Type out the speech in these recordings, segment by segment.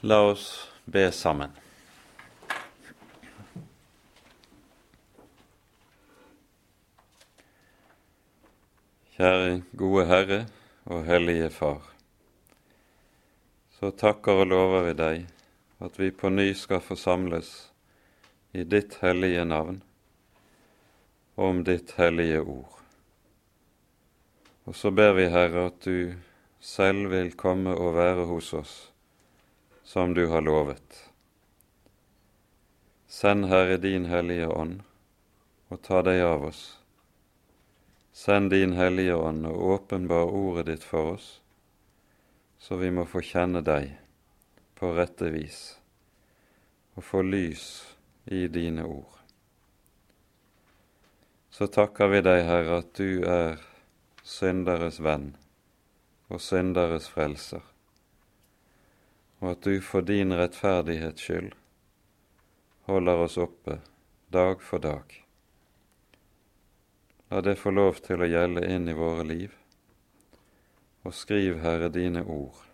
La oss be sammen. Kjære gode Herre og Hellige Far. Så takker og lover vi deg at vi på ny skal forsamles i ditt hellige navn og om ditt hellige ord. Og så ber vi, Herre, at du selv vil komme og være hos oss som du har lovet. Send, Herre, din Hellige Ånd og ta deg av oss. Send din Hellige Ånd og åpenbar ordet ditt for oss, så vi må få kjenne deg på rette vis og få lys i dine ord. Så takker vi deg, Herre, at du er synderes venn og synderes frelser og at du for din rettferdighets skyld holder oss oppe dag for dag. La det få lov til å gjelde inn i våre liv, og skriv, Herre, dine ord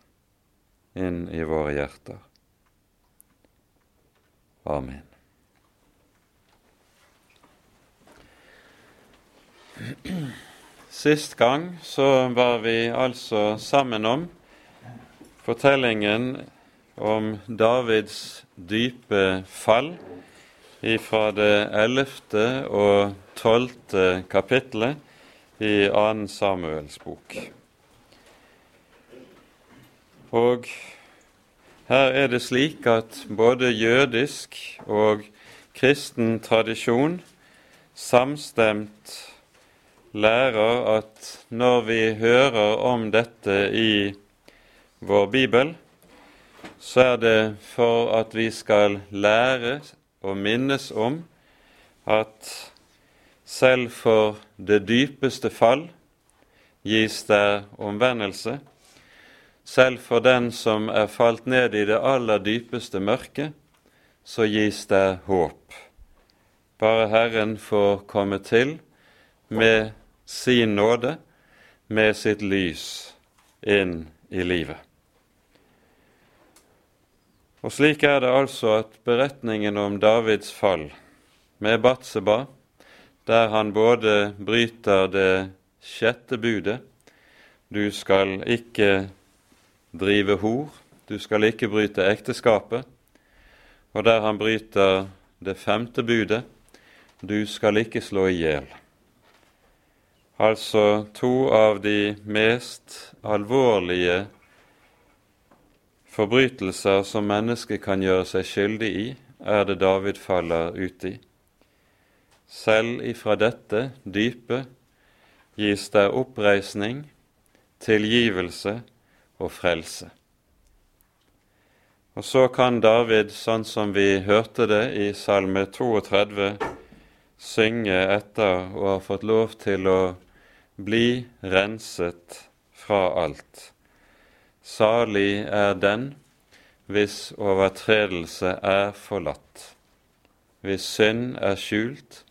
inn i våre hjerter. Amen. Sist gang så var vi altså sammen om fortellingen om Davids dype fall fra det ellevte og tolvte kapittelet i 2. Samuels bok. Og her er det slik at både jødisk og kristen tradisjon samstemt lærer at når vi hører om dette i vår bibel, så er det for at vi skal lære og minnes om at selv for det dypeste fall gis det omvendelse. Selv for den som er falt ned i det aller dypeste mørket, så gis det håp. Bare Herren får komme til med sin nåde, med sitt lys inn i livet. Og slik er det altså at beretningen om Davids fall med Batseba, der han både bryter det sjette budet du skal ikke drive hor, du skal ikke bryte ekteskapet, og der han bryter det femte budet du skal ikke slå i hjel. Altså to av de mest alvorlige Forbrytelser som mennesket kan gjøre seg skyldig i, er det David faller ut i. Selv ifra dette dype gis det oppreisning, tilgivelse og frelse. Og så kan David, sånn som vi hørte det i Salme 32, synge etter å ha fått lov til å bli renset fra alt. Salig er den hvis overtredelse er forlatt, hvis synd er skjult.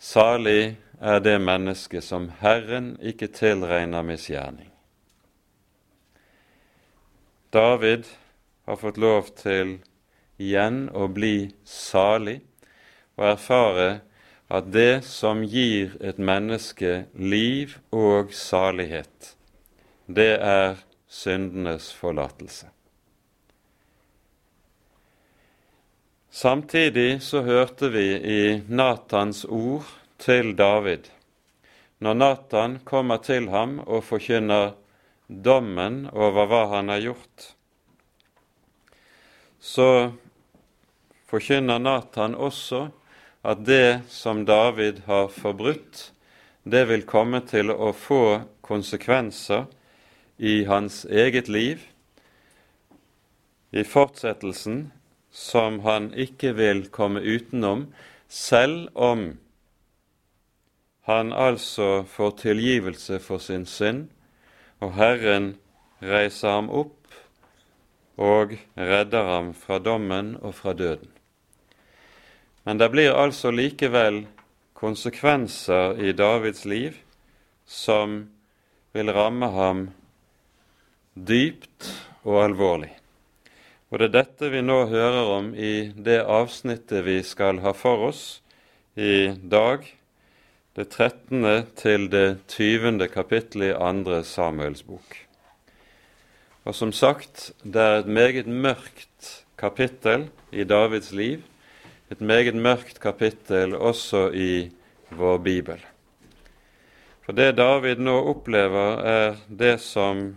Salig er det menneske som Herren ikke tilregner misgjerning. David har fått lov til igjen å bli salig og erfare at det som gir et menneske liv og salighet, det er syndenes forlatelse. Samtidig så hørte vi i Natans ord til David, når Natan kommer til ham og forkynner dommen over hva han har gjort, så forkynner Natan også at det som David har forbrutt, det vil komme til å få konsekvenser i hans eget liv i fortsettelsen som han ikke vil komme utenom, selv om han altså får tilgivelse for sin synd, og Herren reiser ham opp og redder ham fra dommen og fra døden. Men det blir altså likevel konsekvenser i Davids liv som vil ramme ham dypt og alvorlig. Og det er dette vi nå hører om i det avsnittet vi skal ha for oss i dag, det 13. til det 20. kapittel i andre Samuels bok. Og som sagt, det er et meget mørkt kapittel i Davids liv, et meget mørkt kapittel også i vår bibel. For det David nå opplever, er det som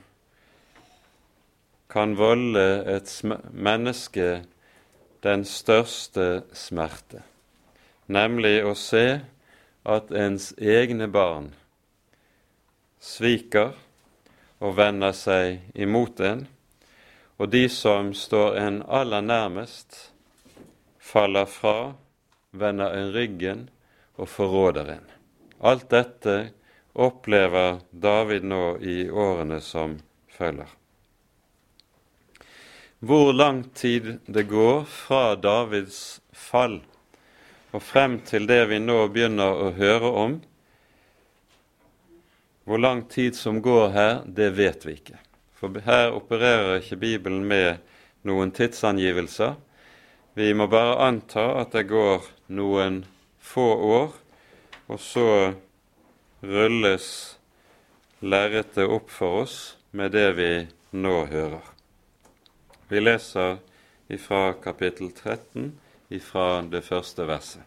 kan volde et menneske den største smerte, nemlig å se at ens egne barn sviker og vender seg imot en, og de som står en aller nærmest, faller fra, vender en ryggen og forråder en. Alt dette opplever David nå i årene som følger. Hvor lang tid det går fra Davids fall og frem til det vi nå begynner å høre om, hvor lang tid som går her, det vet vi ikke. For her opererer ikke Bibelen med noen tidsangivelser. Vi må bare anta at det går noen få år, og så rulles lerretet opp for oss med det vi nå hører. Vi leser ifra kapittel 13, ifra det første verset.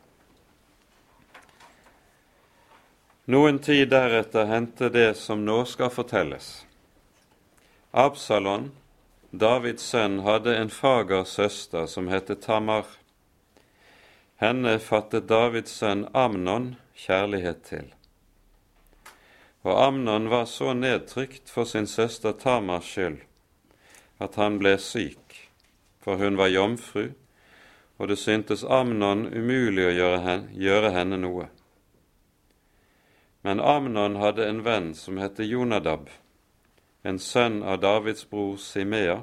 Noen tid deretter hendte det som nå skal fortelles. Absalon, Davids sønn, hadde en fager søster som het Tamar. Henne fattet Davids sønn Amnon kjærlighet til. Og Amnon var så nedtrykt for sin søster Tamars skyld at han ble syk, for hun var jomfru, og det syntes Amnon umulig å gjøre henne, gjøre henne noe. Men Amnon hadde en venn som het Jonadab, en sønn av Davids bror Simea,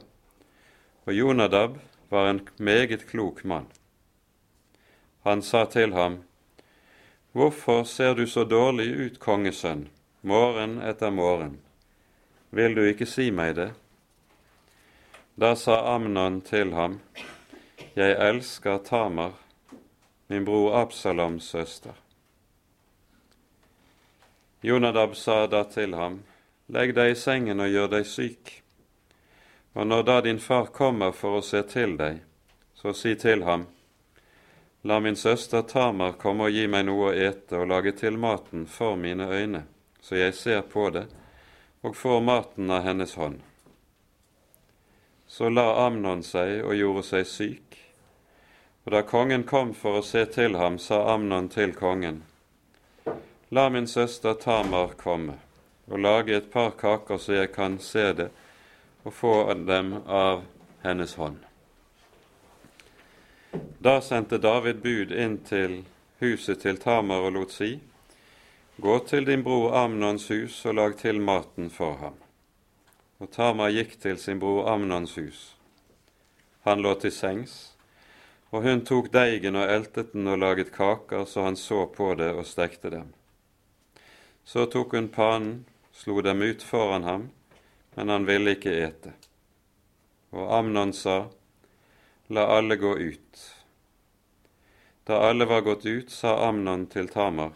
og Jonadab var en meget klok mann. Han sa til ham, Hvorfor ser du så dårlig ut, kongesønn? morgen etter morgen. Vil du ikke si meg det? Da sa Amnon til ham, Jeg elsker Tamar, min bror Absaloms søster. Jonadab sa da til ham, Legg deg i sengen og gjør deg syk. Og når da din far kommer for å se til deg, så si til ham, La min søster Tamar komme og gi meg noe å ete og lage til maten for mine øyne så jeg ser på det og får maten av hennes hånd. Så la Amnon seg og gjorde seg syk, og da kongen kom for å se til ham, sa Amnon til kongen, La min søster Tamar komme og lage et par kaker så jeg kan se det og få dem av hennes hånd. Da sendte David bud inn til huset til Tamar og lot si:" Gå til din bror Amnons hus og lag til maten for ham. Og Tamar gikk til sin bror Amnons hus. Han lå til sengs, og hun tok deigen og eltet den og laget kaker så han så på det og stekte dem. Så tok hun panen, slo dem ut foran ham, men han ville ikke ete. Og Amnon sa, La alle gå ut. Da alle var gått ut, sa Amnon til Tamar,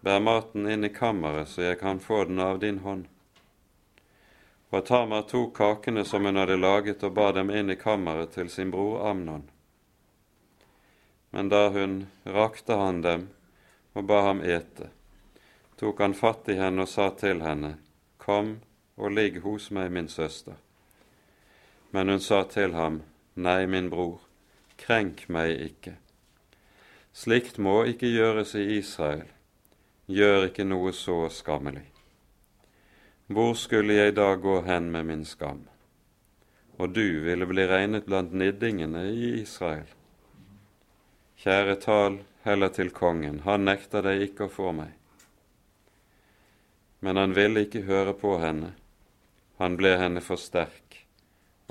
Bær maten inn i kammeret, så jeg kan få den av din hånd. Og Tamar tok kakene som hun hadde laget, og bar dem inn i kammeret til sin bror Amnon. Men da hun rakte han dem og ba ham ete, tok han fatt i henne og sa til henne, Kom og ligg hos meg, min søster. Men hun sa til ham, Nei, min bror, krenk meg ikke. Slikt må ikke gjøres i Israel gjør ikke noe så skammelig. Hvor skulle jeg da gå hen med min skam? Og du ville bli regnet blant niddingene i Israel. Kjære, tal heller til kongen, han nekter deg ikke å få meg. Men han ville ikke høre på henne, han ble henne for sterk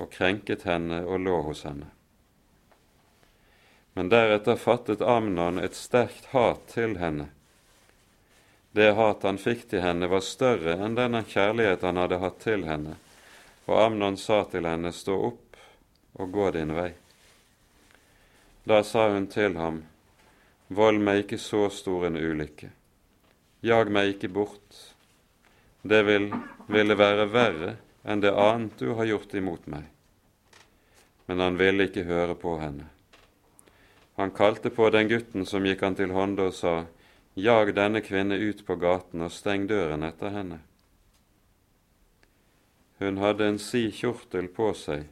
og krenket henne og lå hos henne. Men deretter fattet Amnon et sterkt hat til henne det hat han fikk til henne, var større enn denne kjærlighet han hadde hatt til henne. Og Amnon sa til henne, stå opp og gå din vei. Da sa hun til ham, Vold meg ikke så stor en ulykke. Jag meg ikke bort. Det vil, ville være verre enn det annet du har gjort imot meg. Men han ville ikke høre på henne. Han kalte på den gutten som gikk han til hånde, og sa, Jag denne kvinne ut på gaten og steng døren etter henne. Hun hadde en si kjortel på seg,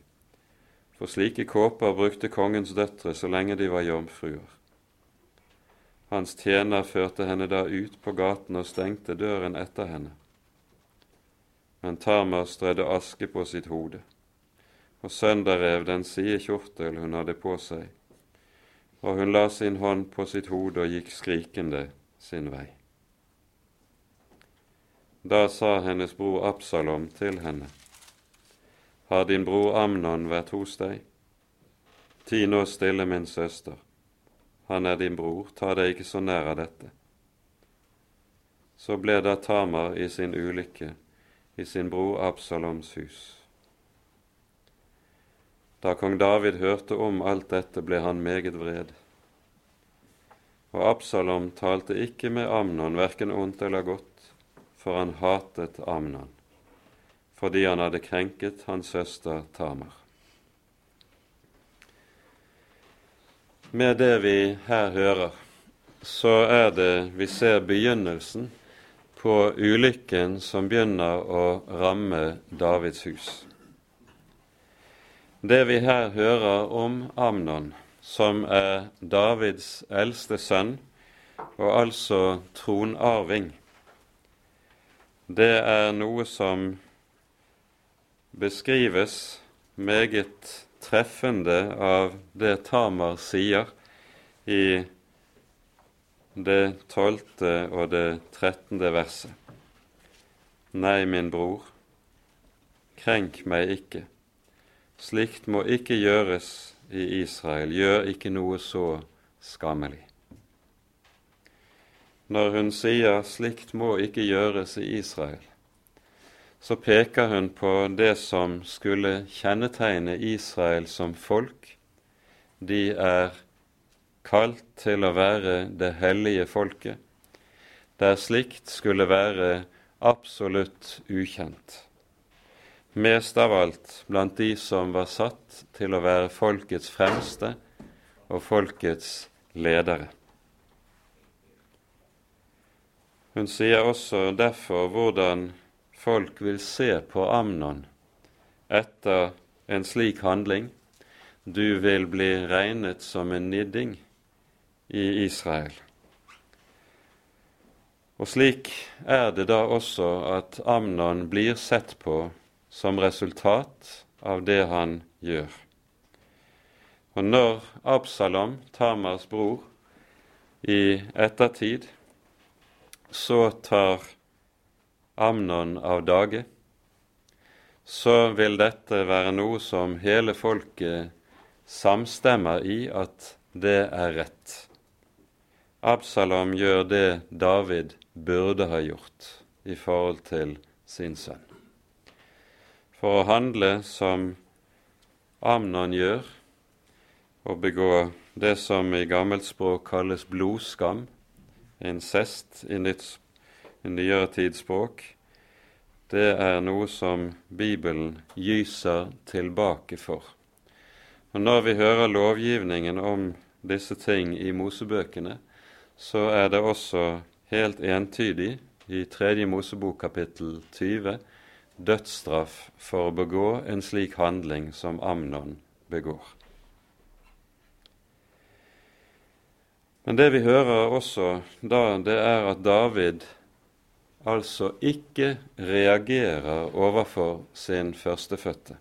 for slike kåper brukte kongens døtre så lenge de var jomfruer. Hans tjener førte henne da ut på gaten og stengte døren etter henne. Men Tamar strødde aske på sitt hode og sønderrev den side kjortel hun hadde på seg, og hun la sin hånd på sitt hode og gikk skrikende sin vei. Da sa hennes bror Absalom til henne, Har din bror Amnon vært hos deg? Ti nå stille, min søster. Han er din bror, ta deg ikke så nær av dette. Så ble da Tamar i sin ulykke i sin bror Absaloms hus. Da kong David hørte om alt dette, ble han meget vred. Og Absalom talte ikke med Amnon, verken ondt eller godt, for han hatet Amnon, fordi han hadde krenket hans søster Tamar. Med det vi her hører, så er det vi ser begynnelsen på ulykken som begynner å ramme Davids hus. Det vi her hører om Amnon, som er Davids eldste sønn, og altså tronarving, det er noe som beskrives meget treffende av det Tamar sier i det tolvte og det trettende verset. Nei, min bror, krenk meg ikke. Slikt må ikke gjøres i Israel. Gjør ikke noe så skammelig. Når hun sier 'slikt må ikke gjøres i Israel', så peker hun på det som skulle kjennetegne Israel som folk. De er kalt til å være det hellige folket, der slikt skulle være absolutt ukjent. Mest av alt blant de som var satt til å være folkets fremste og folkets ledere. Hun sier også derfor hvordan folk vil se på Amnon etter en slik handling. Du vil bli regnet som en nidding i Israel. Og slik er det da også at Amnon blir sett på som resultat av det han gjør. Og når Absalom, Tamars bror, i ettertid så tar Amnon av dage, så vil dette være noe som hele folket samstemmer i at det er rett. Absalom gjør det David burde ha gjort i forhold til sin sønn. For å handle som Amnon gjør, og begå det som i gammelt språk kalles blodskam, incest i nytt nyere tids språk, det er noe som Bibelen gyser tilbake for. Og Når vi hører lovgivningen om disse ting i Mosebøkene, så er det også helt entydig i tredje Mosebok kapittel 20 dødsstraff for å begå en slik handling som Amnon begår. Men det vi hører også da, det er at David altså ikke reagerer overfor sin førstefødte.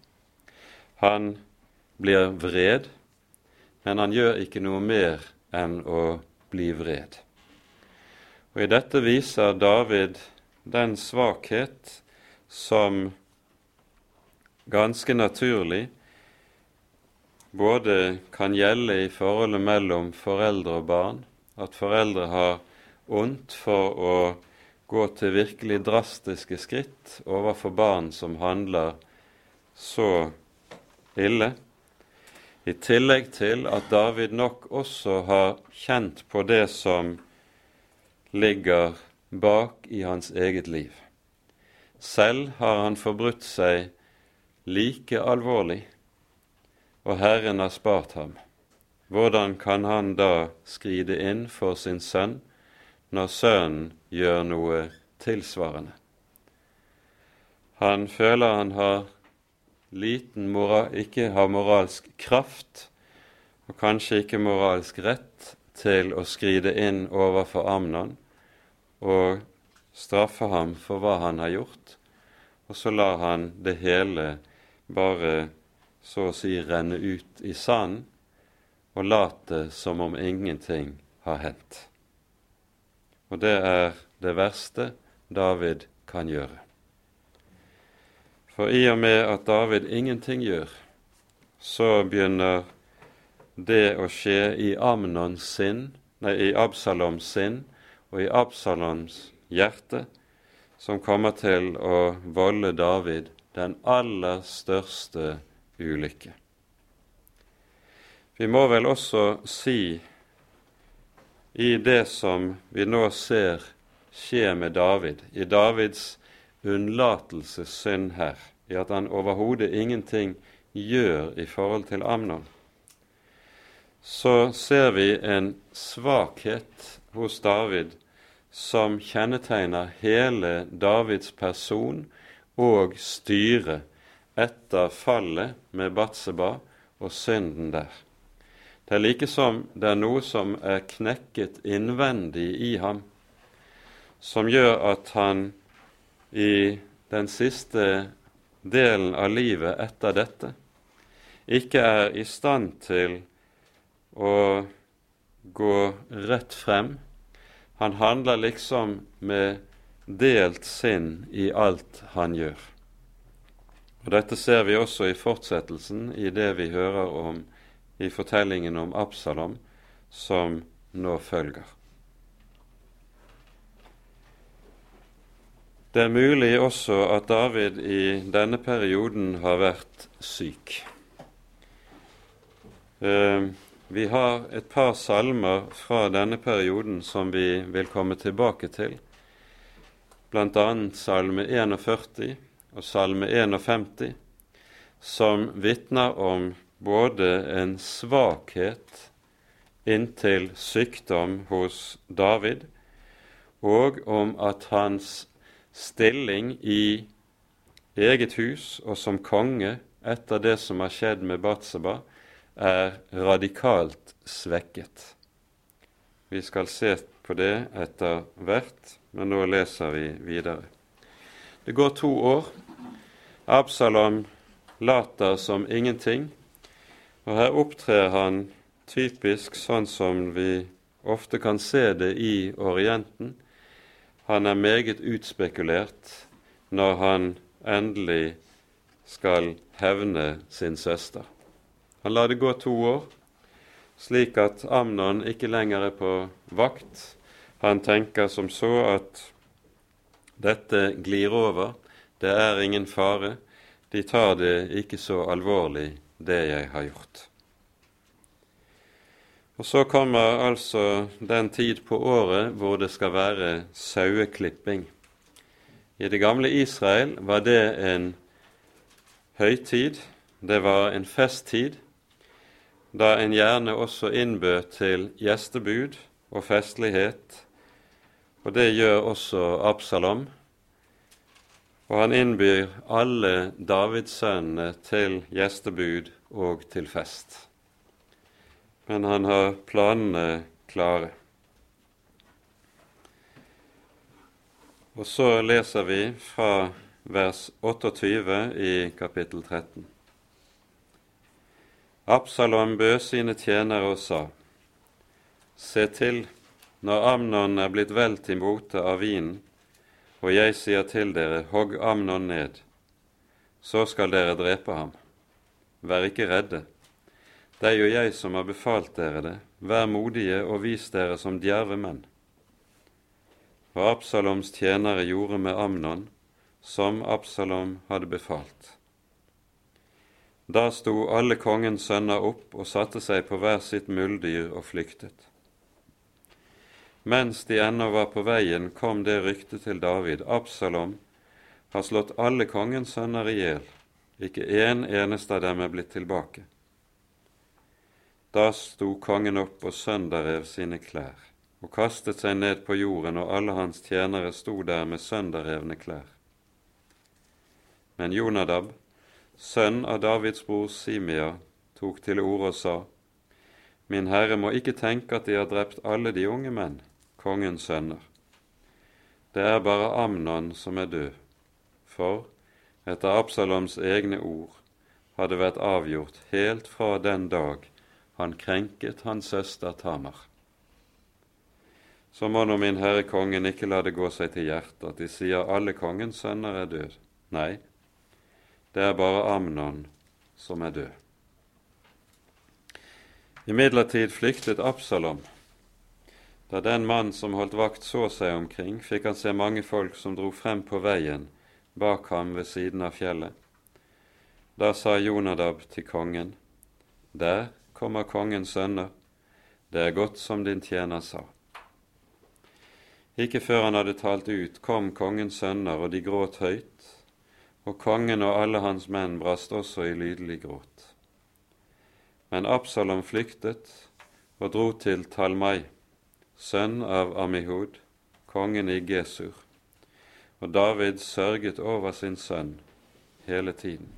Han blir vred, men han gjør ikke noe mer enn å bli vred. Og I dette viser David den svakhet som ganske naturlig både kan gjelde i forholdet mellom foreldre og barn, at foreldre har ondt for å gå til virkelig drastiske skritt overfor barn som handler så ille. I tillegg til at David nok også har kjent på det som ligger bak i hans eget liv. Selv har han forbrutt seg like alvorlig, og Herren har spart ham. Hvordan kan han da skride inn for sin sønn når sønnen gjør noe tilsvarende? Han føler han har liten moral, ikke har moralsk kraft, og kanskje ikke moralsk rett til å skride inn overfor Amnon og straffe ham for hva han har gjort, og så lar han det hele bare så å si renne ut i sanden og late som om ingenting har hendt. Og det er det verste David kan gjøre. For i og med at David ingenting gjør, så begynner det å skje i Amnons sinn, nei, i Absaloms sinn og i Absaloms hjerte, som kommer til å volde David den aller største ulykke. Vi må vel også si i det som vi nå ser skje med David, i Davids unnlatelsessynd her, i at han overhodet ingenting gjør i forhold til Amnon, så ser vi en svakhet hos David som kjennetegner hele Davids person og styre etter fallet med Batseba og synden der. Det er like som det er noe som er knekket innvendig i ham, som gjør at han i den siste delen av livet etter dette ikke er i stand til å gå rett frem. Han handler liksom med delt sinn i alt han gjør. Og Dette ser vi også i fortsettelsen i det vi hører om i fortellingen om Absalom som nå følger. Det er mulig også at David i denne perioden har vært syk. Eh, vi har et par salmer fra denne perioden som vi vil komme tilbake til, bl.a. salme 41 og salme 51, som vitner om både en svakhet inntil sykdom hos David, og om at hans stilling i eget hus og som konge etter det som har skjedd med Batseba, er radikalt svekket. Vi skal se på det etter hvert, men nå leser vi videre. Det går to år. Absalom later som ingenting og her opptrer han typisk sånn som vi ofte kan se det i Orienten. Han er meget utspekulert når han endelig skal hevne sin søster. Han lar det gå to år, slik at Amnon ikke lenger er på vakt. Han tenker som så at dette glir over, det er ingen fare, de tar det ikke så alvorlig det jeg har gjort. Og Så kommer altså den tid på året hvor det skal være saueklipping. I det gamle Israel var det en høytid, det var en festtid, da en gjerne også innbød til gjestebud og festlighet. Og det gjør også Absalom. Og han innbyr alle Davidssønnene til gjestebud og til fest. Men han har planene klare. Og så leser vi fra vers 28 i kapittel 13. Absalom bød sine tjenere og sa:" Se til, når Amnon er blitt vel til mote av vinen, og jeg sier til dere, hogg Amnon ned, så skal dere drepe ham. Vær ikke redde. Det er jo jeg som har befalt dere det, vær modige og vis dere som djerve menn. Og Absaloms tjenere gjorde med Amnon som Absalom hadde befalt. Da sto alle kongens sønner opp og satte seg på hver sitt muldyr og flyktet. Mens de ennå var på veien, kom det ryktet til David. Absalom har slått alle kongens sønner i hjel. Ikke en eneste av dem er blitt tilbake. Da sto kongen opp og sønderrev sine klær, og kastet seg ned på jorden, og alle hans tjenere sto der med sønderrevne klær. Men Jonadab, sønn av Davids bror Simea, tok til orde og sa:" Min herre må ikke tenke at de har drept alle de unge menn, kongens sønner. Det er bare Amnon som er død, for etter Absaloms egne ord har det vært avgjort helt fra den dag han krenket hans søster Tamar. Så må nå min herre kongen ikke la det gå seg til hjertet at de sier alle kongens sønner er død. Nei, det er bare Amnon som er død. Imidlertid flyktet Absalom. Da den mann som holdt vakt så seg omkring, fikk han se mange folk som dro frem på veien bak ham ved siden av fjellet. Da sa Jonadab til kongen, Der kommer kongens sønner, det er godt som din tjener sa. Ikke før han hadde talt ut, kom kongens sønner, og de gråt høyt og kongen og alle hans menn brast også i lydelig gråt. Men Absalom flyktet og dro til Talmai, sønn av Amihud, kongen i Gesur, og David sørget over sin sønn hele tiden.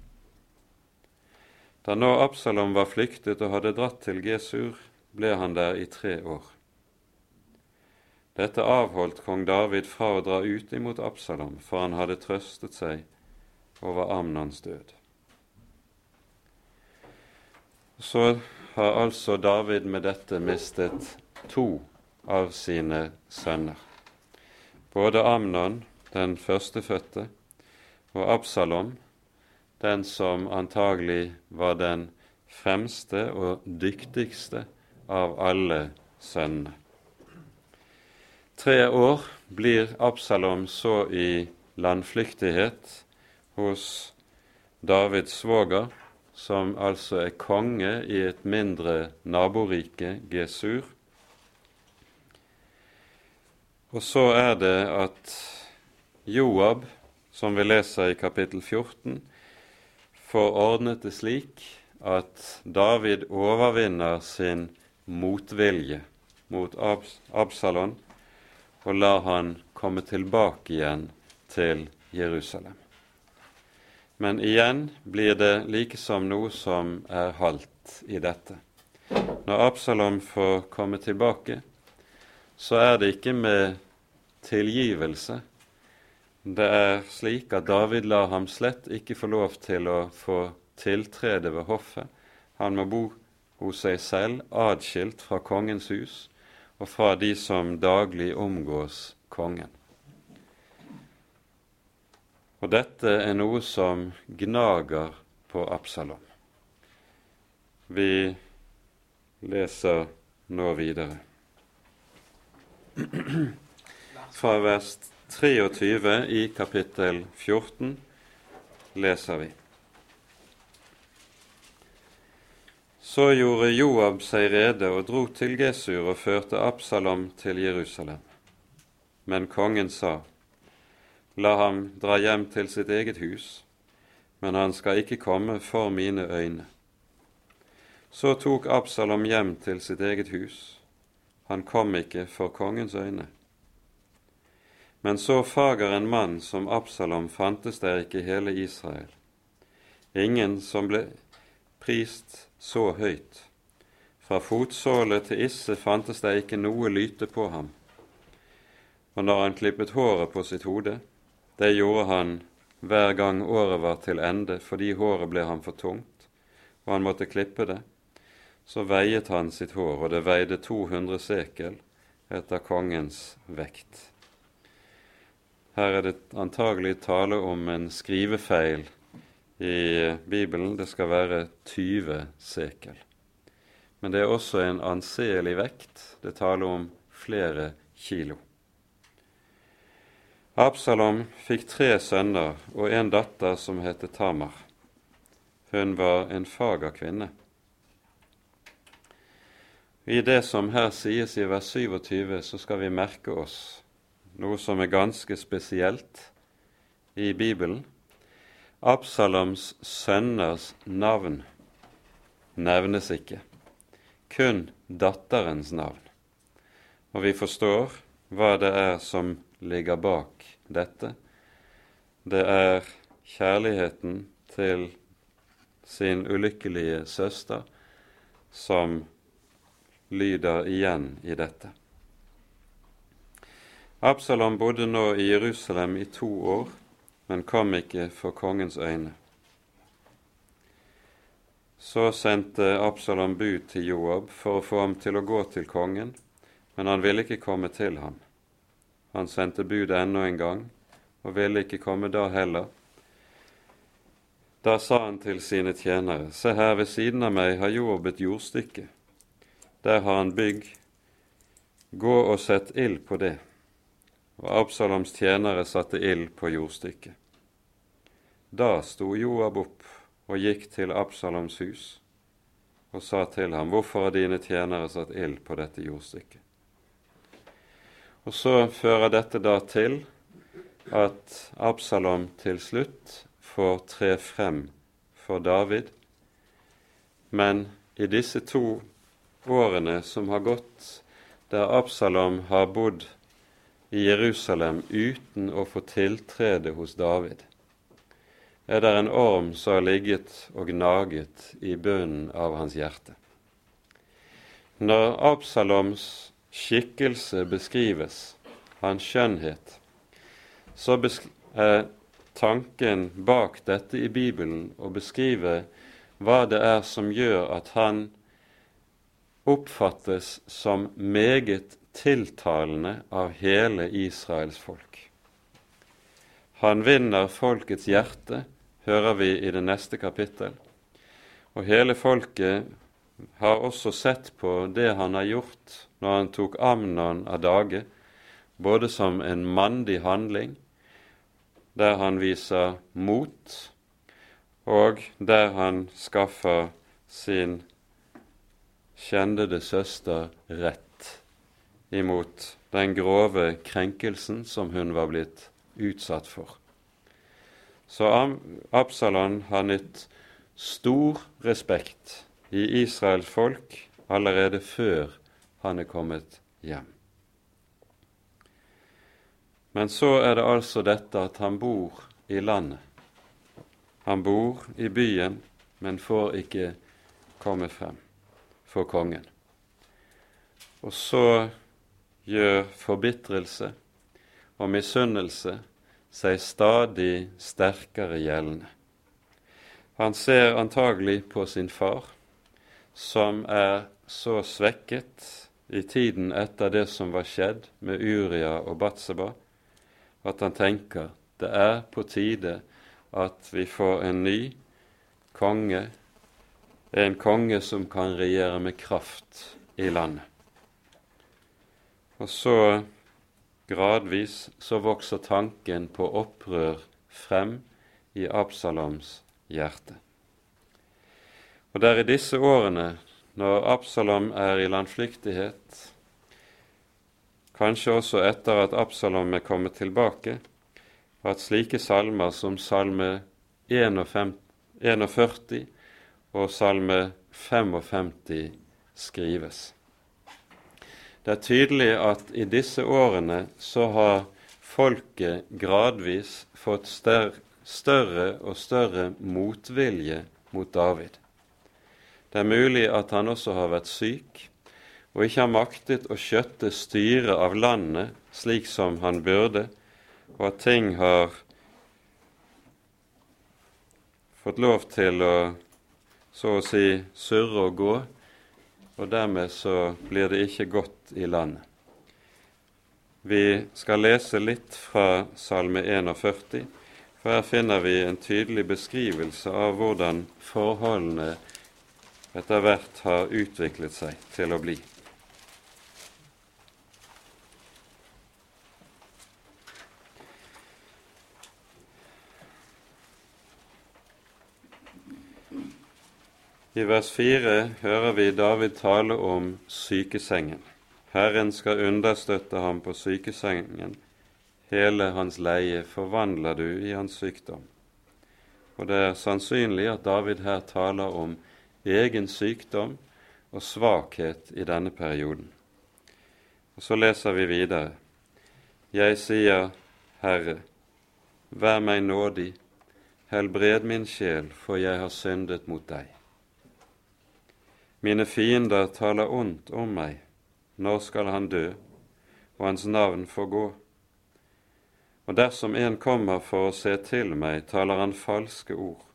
Da nå Absalom var flyktet og hadde dratt til Gesur, ble han der i tre år. Dette avholdt kong David fra å dra ut imot Absalom, for han hadde trøstet seg over Amnons død. Så har altså David med dette mistet to av sine sønner. Både Amnon, den førstefødte, og Absalom, den som antagelig var den fremste og dyktigste av alle sønnene. Tre år blir Absalom så i landflyktighet hos Davids svoger, som altså er konge i et mindre naborike, Gesur. Og så er det at Joab, som vi leser i kapittel 14, får ordnet det slik at David overvinner sin motvilje mot Absalon og lar han komme tilbake igjen til Jerusalem. Men igjen blir det likesom noe som er halvt i dette. Når Absalom får komme tilbake, så er det ikke med tilgivelse. Det er slik at David lar ham slett ikke få lov til å få tiltrede ved hoffet. Han må bo hos seg selv, adskilt fra kongens hus og fra de som daglig omgås kongen. Og dette er noe som gnager på Absalom. Vi leser nå videre. Fra vers 23 i kapittel 14 leser vi. Så gjorde Joab seg rede og dro til Gesur og førte Absalom til Jerusalem. Men kongen sa:" La ham dra hjem til sitt eget hus, men han skal ikke komme for mine øyne. Så tok Absalom hjem til sitt eget hus. Han kom ikke for kongens øyne. Men så fager en mann som Absalom fantes der ikke i hele Israel. Ingen som ble prist så høyt. Fra fotsåle til isse fantes det ikke noe lyte på ham. Og når han klippet håret på sitt hode, det gjorde han hver gang året var til ende fordi håret ble ham for tungt, og han måtte klippe det. Så veiet han sitt hår, og det veide 200 sekel etter kongens vekt. Her er det antagelig tale om en skrivefeil i Bibelen. Det skal være 20 sekel. Men det er også en anselig vekt. Det taler om flere kilo. Absalom fikk tre sønner og en datter som het Tamar. Hun var en fager kvinne. I det som her sies i vers 27, så skal vi merke oss noe som er ganske spesielt i Bibelen. Absaloms sønners navn nevnes ikke, kun datterens navn. Og vi forstår hva det er som ligger bak dette. Det er kjærligheten til sin ulykkelige søster som lyder igjen i dette. Absalom bodde nå i Jerusalem i to år, men kom ikke for kongens øyne. Så sendte Absalom bud til Joab for å få ham til å gå til kongen, men han ville ikke komme til ham. Han sendte bud ennå en gang, og ville ikke komme da heller. Da sa han til sine tjenere, se her ved siden av meg har Joab et jordstykke. Der har han bygg. Gå og sett ild på det og Absaloms tjenere satte ild på jordstykket. Da sto Joab opp og gikk til Absaloms hus og sa til ham, Hvorfor har dine tjenere satt ild på dette jordstykket? Og så fører dette da til at Absalom til slutt får tre frem for David, men i disse to årene som har gått, der Absalom har bodd i Jerusalem uten å få tiltrede hos David, er det en orm som har ligget og gnaget i bunnen av hans hjerte. Når Absaloms skikkelse beskrives, hans skjønnhet, så er tanken bak dette i Bibelen å beskrive hva det er som gjør at han oppfattes som meget tiltalende av hele Israels folk. Han vinner folkets hjerte, hører vi i det neste kapittel. Og hele folket har også sett på det han har gjort når han tok Amnon av dage, både som en mandig handling, der han viser mot, og der han skaffer sin kjendede søster rett imot den grove krenkelsen som hun var blitt utsatt for. Så Absalon har nytt stor respekt i Israels folk allerede før han er kommet hjem. Men så er det altså dette at han bor i landet. Han bor i byen, men får ikke komme frem for kongen. Og så gjør forbitrelse og misunnelse seg stadig sterkere gjeldende. Han ser antagelig på sin far, som er så svekket i tiden etter det som var skjedd med Uria og Batseba, at han tenker det er på tide at vi får en ny konge, en konge som kan regjere med kraft i landet. Og så gradvis så vokser tanken på opprør frem i Absaloms hjerte. Og det er i disse årene, når Absalom er i landflyktighet, kanskje også etter at Absalom er kommet tilbake, at slike salmer som salme 41 og salme 55 skrives. Det er tydelig at i disse årene så har folket gradvis fått større og større motvilje mot David. Det er mulig at han også har vært syk og ikke har maktet å skjøtte styret av landet slik som han burde, og at ting har fått lov til å så å si surre og gå og dermed så blir det ikke godt i landet. Vi skal lese litt fra Salme 41, for her finner vi en tydelig beskrivelse av hvordan forholdene etter hvert har utviklet seg til å bli. I vers 4 hører vi David tale om sykesengen. Herren skal understøtte ham på sykesengen. Hele hans leie forvandler du i hans sykdom. Og det er sannsynlig at David her taler om egen sykdom og svakhet i denne perioden. Og Så leser vi videre. Jeg sier, Herre, vær meg nådig, helbred min sjel, for jeg har syndet mot deg. Mine fiender taler ondt om meg, når skal han dø, og hans navn få gå? Og dersom en kommer for å se til meg, taler han falske ord.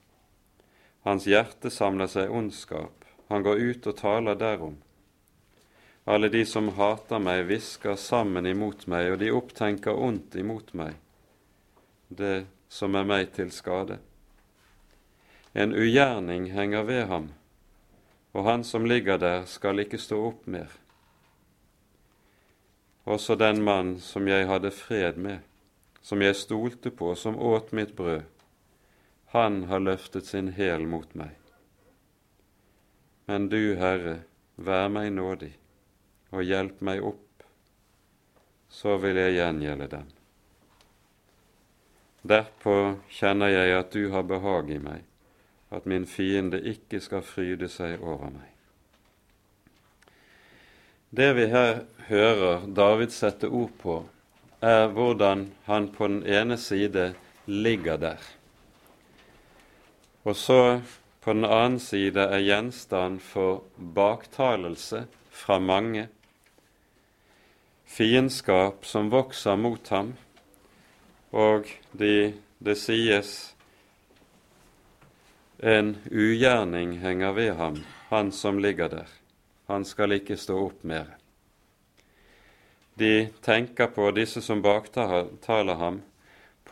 Hans hjerte samler seg ondskap, han går ut og taler derom. Alle de som hater meg, hvisker sammen imot meg, og de opptenker ondt imot meg, det som er meg til skade. En ugjerning henger ved ham, og han som ligger der, skal ikke stå opp mer. Også den mann som jeg hadde fred med, som jeg stolte på, som åt mitt brød, han har løftet sin hæl mot meg. Men du, Herre, vær meg nådig og hjelp meg opp, så vil jeg gjengjelde dem. Derpå kjenner jeg at du har behag i meg, at min fiende ikke skal fryde seg over meg. Det vi her hører David sette ord på, er hvordan han på den ene side ligger der, og så på den annen side er gjenstand for baktalelse fra mange fiendskap som vokser mot ham, og de, det sies en ugjerning henger ved ham, han som ligger der. Han skal ikke stå opp mer. De tenker på disse som baktaler ham,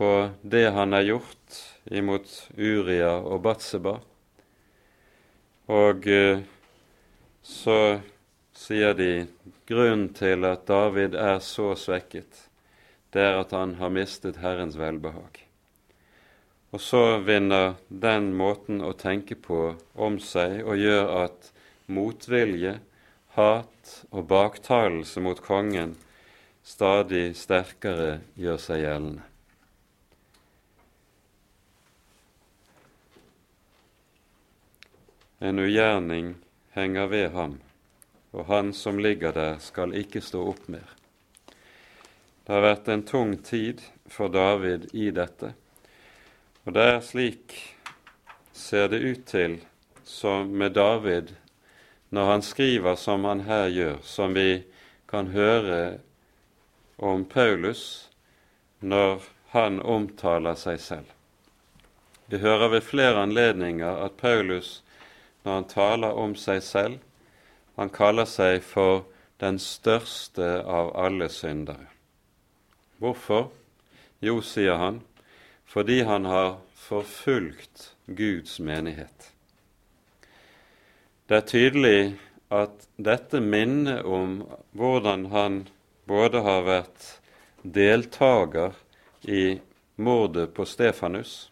på det han har gjort imot Uria og Batseba. Og eh, så sier de grunnen til at David er så svekket, det er at han har mistet Herrens velbehag. Og så vinner den måten å tenke på om seg og gjør at motvilje, hat og baktalelse mot kongen stadig sterkere gjør seg gjeldende. En ugjerning henger ved ham og han som ligger der, skal ikke stå opp mer. Det har vært en tung tid for David i dette, og det er slik, ser det ut til, som med David når han skriver som han her gjør, som vi kan høre om Paulus når han omtaler seg selv. Vi hører ved flere anledninger at Paulus, når han taler om seg selv, han kaller seg for den største av alle syndere. Hvorfor? Jo, sier han, fordi han har forfulgt Guds menighet. Det er tydelig at dette minner om hvordan han både har vært deltaker i mordet på Stefanus,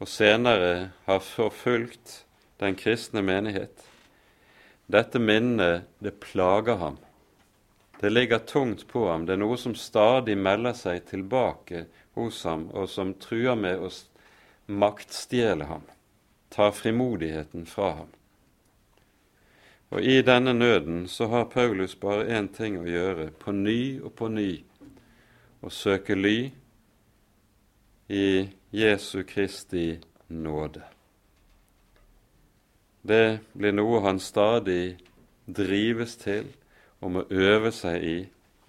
og senere har forfulgt den kristne menighet. Dette minnet, det plager ham. Det ligger tungt på ham. Det er noe som stadig melder seg tilbake hos ham, og som truer med å maktstjele ham, tar frimodigheten fra ham. Og I denne nøden så har Paulus bare én ting å gjøre, på ny og på ny, å søke ly i Jesu Kristi nåde. Det blir noe han stadig drives til og må øve seg i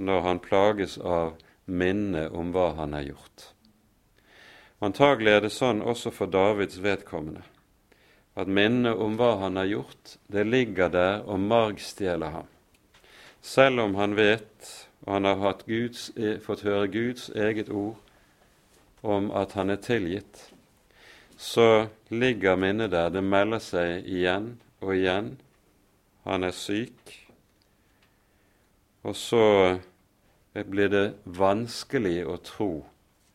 når han plages av minnet om hva han har gjort. Antagelig er det sånn også for Davids vedkommende, at minnet om hva han har gjort, det ligger der og margstjeler ham. Selv om han vet, og han har Guds, e, fått høre Guds eget ord om at han er tilgitt, så ligger minnet der. Det melder seg igjen og igjen. Han er syk. Og så blir det vanskelig å tro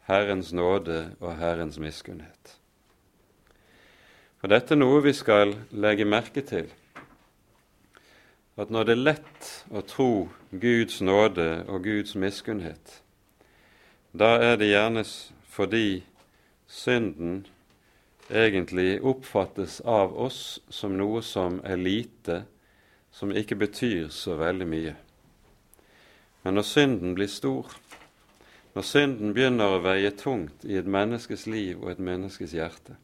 Herrens nåde og Herrens miskunnhet. For Dette er noe vi skal legge merke til. At når det er lett å tro Guds nåde og Guds miskunnhet, da er det gjerne fordi synden egentlig oppfattes av oss som noe som er lite, som ikke betyr så veldig mye. Men når synden blir stor, når synden begynner å veie tungt i et menneskes liv og et menneskes hjerte,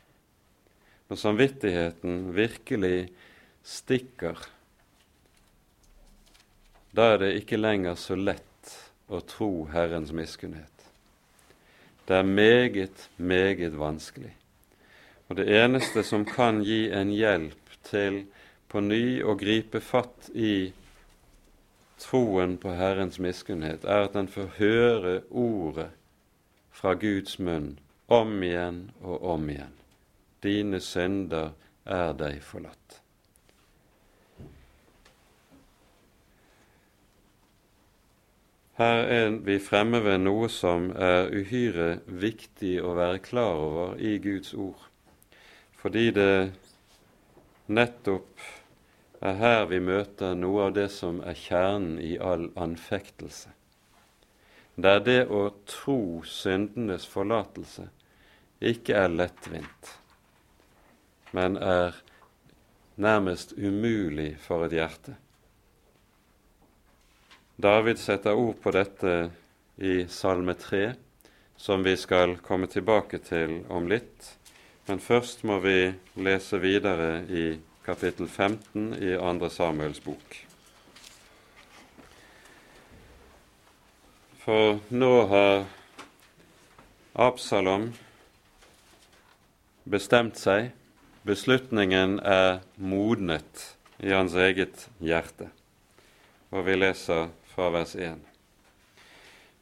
når samvittigheten virkelig stikker, da er det ikke lenger så lett å tro Herrens miskunnhet. Det er meget, meget vanskelig. Og det eneste som kan gi en hjelp til på ny å gripe fatt i troen på Herrens miskunnhet, er at en får høre ordet fra Guds munn om igjen og om igjen. Dine synder er deg forlatt. Her er vi fremme ved noe som er uhyre viktig å være klar over i Guds ord fordi det nettopp er her vi møter noe av det som er kjernen i all anfektelse. Det er det å tro syndenes forlatelse ikke er lettvint, men er nærmest umulig for et hjerte. David setter ord på dette i Salme 3, som vi skal komme tilbake til om litt. Men først må vi lese videre i kapittel 15 i 2. Samuels bok. For nå har Absalom bestemt seg. Beslutningen er modnet i hans eget hjerte. Og vi leser fra vers 1.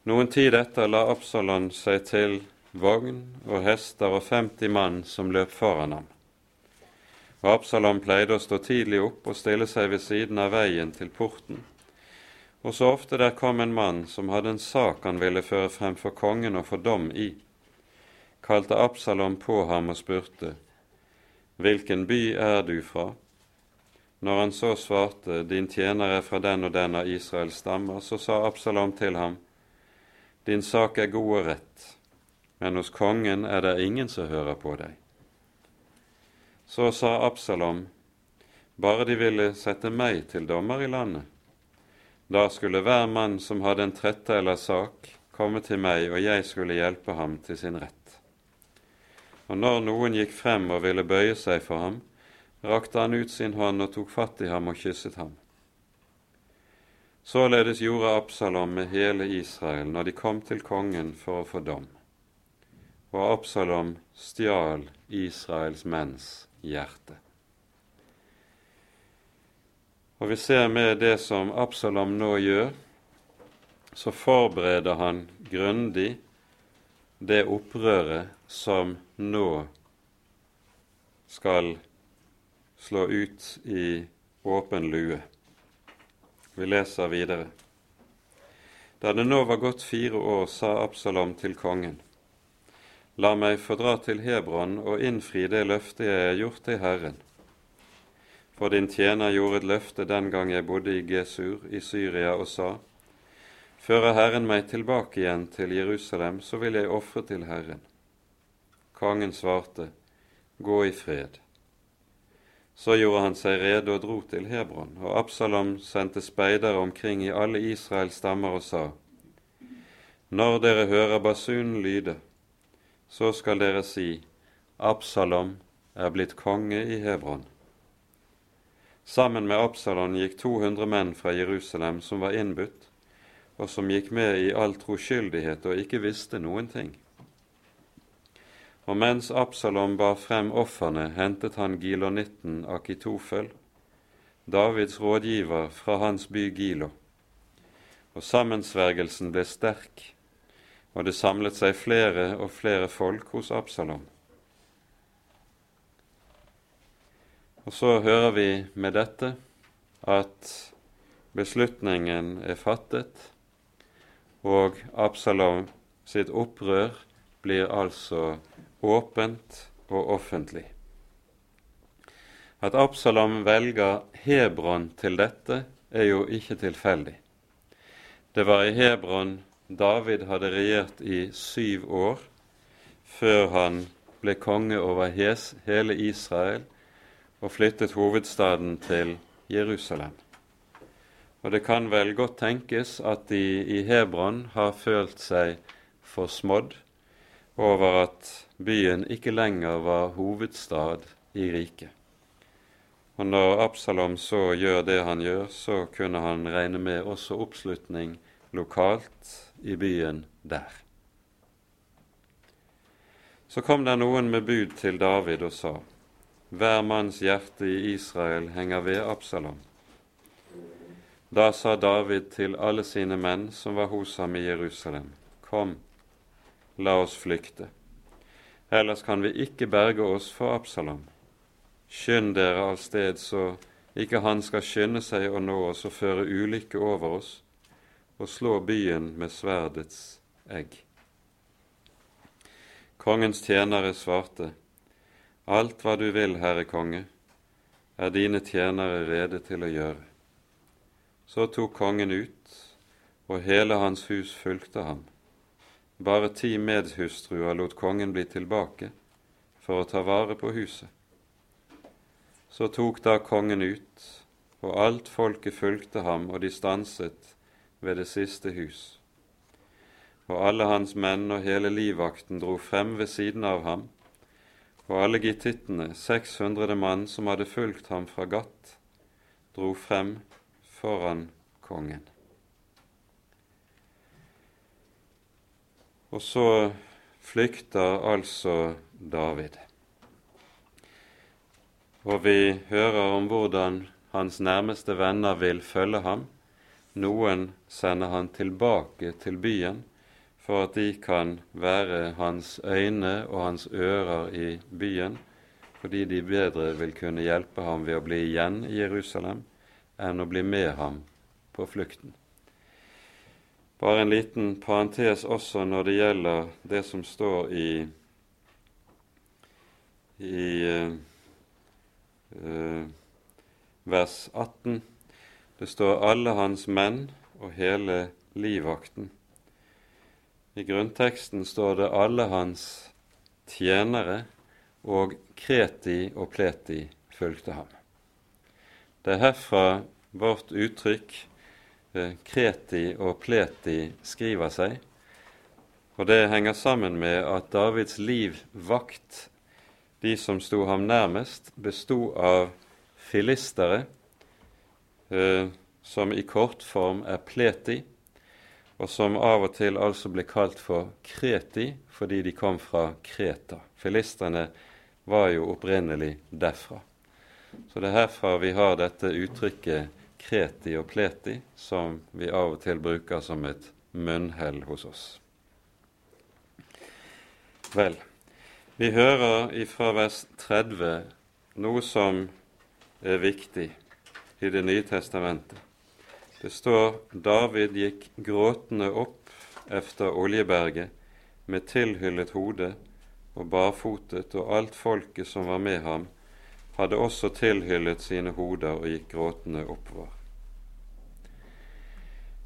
Noen tid etter la Absalom seg til vogn og hester og 50 mann som løp foran ham. Og Absalom pleide å stå tidlig opp og stille seg ved siden av veien til porten. Og så ofte der kom en mann som hadde en sak han ville føre frem for kongen og få dom i, kalte Absalom på ham og spurte, Hvilken by er du fra? Når han så svarte, Din tjener er fra den og den av Israels stammer, så sa Absalom til ham, Din sak er god og rett, men hos kongen er det ingen som hører på deg. Så sa Absalom, bare de ville sette meg til dommer i landet. Da skulle hver mann som hadde en trette eller sak, komme til meg, og jeg skulle hjelpe ham til sin rett. Og når noen gikk frem og ville bøye seg for ham, rakte han ut sin hånd og tok fatt i ham og kysset ham. Således gjorde Absalom med hele Israel når de kom til kongen for å få dom og Absalom stjal Israels menns hjerte. Og vi ser med det som Absalom nå gjør, så forbereder han grundig det opprøret som nå skal slå ut i åpen lue. Vi leser videre. Da det nå var gått fire år, sa Absalom til kongen. La meg få dra til Hebron og innfri det løftet jeg har gjort til Herren. For din tjener gjorde et løfte den gang jeg bodde i Gesur i Syria og sa:" Fører Herren meg tilbake igjen til Jerusalem, så vil jeg ofre til Herren. Kongen svarte, Gå i fred. Så gjorde han seg rede og dro til Hebron, og Absalom sendte speidere omkring i alle Israels stammer og sa:" Når dere hører basunen lyde, så skal dere si Absalom er blitt konge i Hebron. Sammen med Absalom gikk 200 menn fra Jerusalem som var innbudt, og som gikk med i all troskyldighet og ikke visste noen ting. Og mens Absalom bar frem ofrene, hentet han gilonitten Akitofel, Davids rådgiver fra hans by Gilo. Og sammensvergelsen ble sterk og det samlet seg flere og flere folk hos Absalom. Og så hører vi med dette at beslutningen er fattet, og Absalom sitt opprør blir altså åpent og offentlig. At Absalom velger Hebron til dette, er jo ikke tilfeldig. Det var i Hebron David hadde regjert i syv år før han ble konge over hele Israel og flyttet hovedstaden til Jerusalem. Og det kan vel godt tenkes at de i Hebron har følt seg forsmådd over at byen ikke lenger var hovedstad i riket. Og når Absalom så gjør det han gjør, så kunne han regne med også oppslutning lokalt i byen der. Så kom det noen med bud til David og sa:" Hver manns hjerte i Israel henger ved Absalom. Da sa David til alle sine menn som var hos ham i Jerusalem, Kom, la oss flykte, ellers kan vi ikke berge oss for Absalom. Skynd dere av sted, så ikke han skal skynde seg å nå oss og føre ulykke over oss og slå byen med sverdets egg. Kongens tjenere svarte, Alt hva du vil, Herre konge, er dine tjenere rede til å gjøre. Så tok kongen ut, og hele hans hus fulgte ham. Bare ti medhustruer lot kongen bli tilbake for å ta vare på huset. Så tok da kongen ut, og alt folket fulgte ham, og de stanset ved det siste hus. Og alle hans menn og hele livvakten dro frem ved siden av ham, og alle gittittene, 600 mann som hadde fulgt ham fra Gatt, dro frem foran kongen. Og så flykter altså David. Og vi hører om hvordan hans nærmeste venner vil følge ham. Noen sender han tilbake til byen for at de kan være hans øyne og hans ører i byen, fordi de bedre vil kunne hjelpe ham ved å bli igjen i Jerusalem enn å bli med ham på flukten. Bare en liten parentes også når det gjelder det som står i, i uh, vers 18. Det står 'alle hans menn og hele livvakten'. I grunnteksten står det 'alle hans tjenere' og 'kreti og pleti fulgte ham'. Det er herfra vårt uttrykk eh, kreti og pleti skriver seg. Og det henger sammen med at Davids livvakt, de som sto ham nærmest, bestod av filistere, eh, som i kort form er pleti, og som av og til altså ble kalt for kreti fordi de kom fra Kreta. Filistrene var jo opprinnelig derfra. Så det er herfra vi har dette uttrykket kreti og pleti, som vi av og til bruker som et munnhell hos oss. Vel, vi hører ifra vers 30 noe som er viktig i Det nye testamentet. Det står David gikk gråtende opp efter Oljeberget med tilhyllet hode og barfotet, og alt folket som var med ham, hadde også tilhyllet sine hoder og gikk gråtende oppover.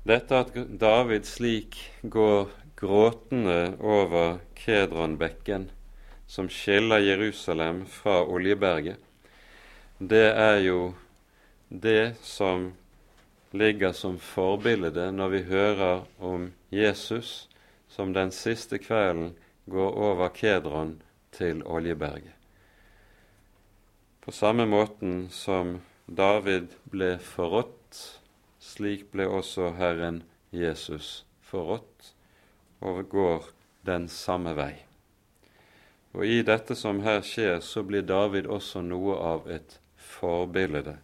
Dette at David slik går gråtende over Kedronbekken, som skiller Jerusalem fra Oljeberget, det er jo det som ligger som forbilde når vi hører om Jesus som den siste kvelden går over Kedron til Oljeberget. På samme måten som David ble forrådt, slik ble også Herren Jesus forrådt, og går den samme vei. Og i dette som her skjer, så blir David også noe av et forbilde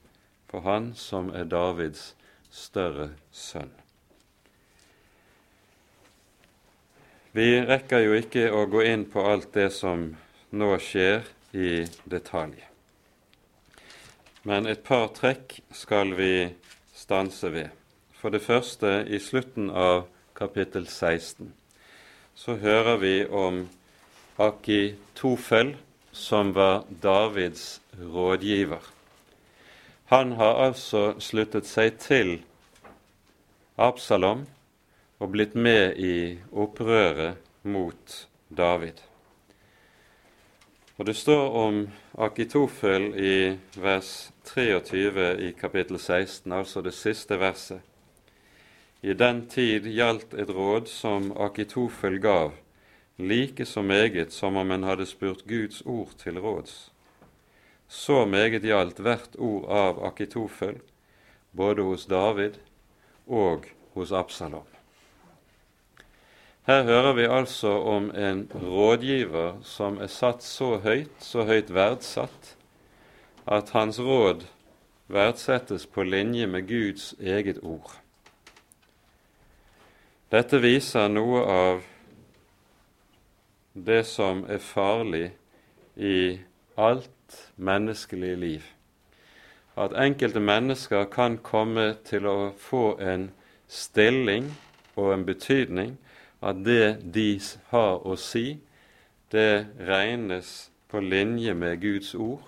på han som er Davids større sønn. Vi rekker jo ikke å gå inn på alt det som nå skjer i detalj. Men et par trekk skal vi stanse ved. For det første, i slutten av kapittel 16, så hører vi om Akitofel, som var Davids rådgiver. Han har altså sluttet seg til Absalom og blitt med i opprøret mot David. Og Det står om Akitofel i vers 23 i kapittel 16, altså det siste verset. I den tid gjaldt et råd som Akitofel gav, like så meget som om en hadde spurt Guds ord til råds. Så meget gjaldt hvert ord av Akitofel, både hos David og hos Absalom. Her hører vi altså om en rådgiver som er satt så høyt, så høyt verdsatt, at hans råd verdsettes på linje med Guds eget ord. Dette viser noe av det som er farlig i alt menneskelig liv. At enkelte mennesker kan komme til å få en stilling og en betydning at det de har å si, det regnes på linje med Guds ord.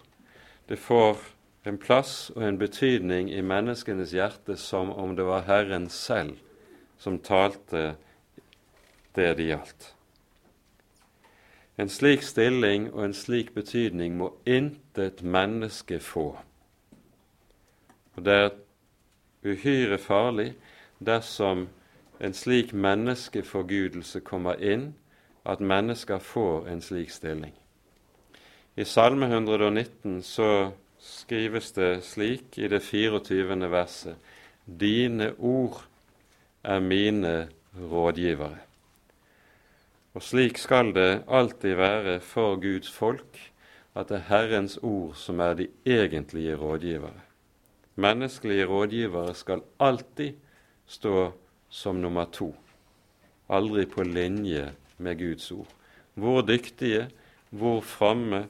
Det får en plass og en betydning i menneskenes hjerte som om det var Herren selv som talte det det gjaldt. En slik stilling og en slik betydning må intet menneske få. Og det er uhyre farlig dersom en slik menneskeforgudelse kommer inn, at mennesker får en slik stilling. I Salme 119 så skrives det slik i det 24. verset Dine ord er mine rådgivere. Og slik skal det alltid være for Guds folk, at det er Herrens ord som er de egentlige rådgivere. Menneskelige rådgivere skal alltid stå som nummer to, aldri på linje med Guds ord. Hvor dyktige, hvor framme,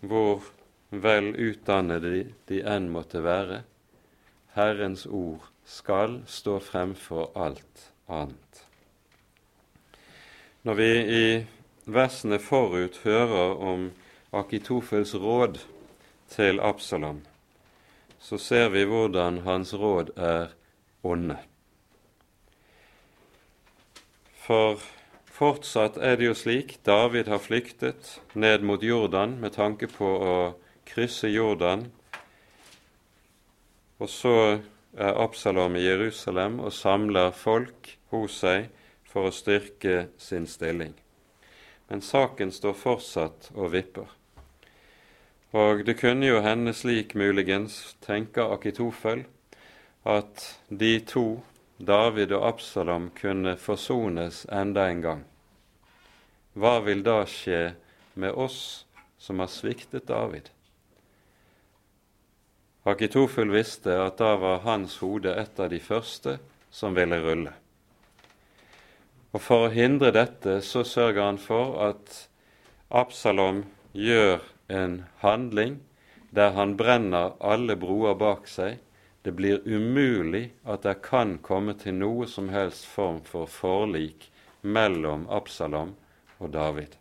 hvor vel utdannede de, enn måtte være, Herrens ord skal stå fremfor alt annet. Når vi i versene forut hører om Akitofels råd til Absalom, så ser vi hvordan hans råd er onde. For fortsatt er det jo slik David har flyktet ned mot Jordan med tanke på å krysse Jordan. Og så er Absalom i Jerusalem og samler folk hos seg for å styrke sin stilling. Men saken står fortsatt og vipper. Og det kunne jo hende slik muligens, tenker Akitofel, at de to David og Absalom kunne forsones enda en gang, hva vil da skje med oss som har sviktet David? Akitofel visste at da var hans hode et av de første som ville rulle. Og For å hindre dette så sørger han for at Absalom gjør en handling der han brenner alle broer bak seg det blir umulig at det kan komme til noe som helst form for forlik mellom Absalom og David.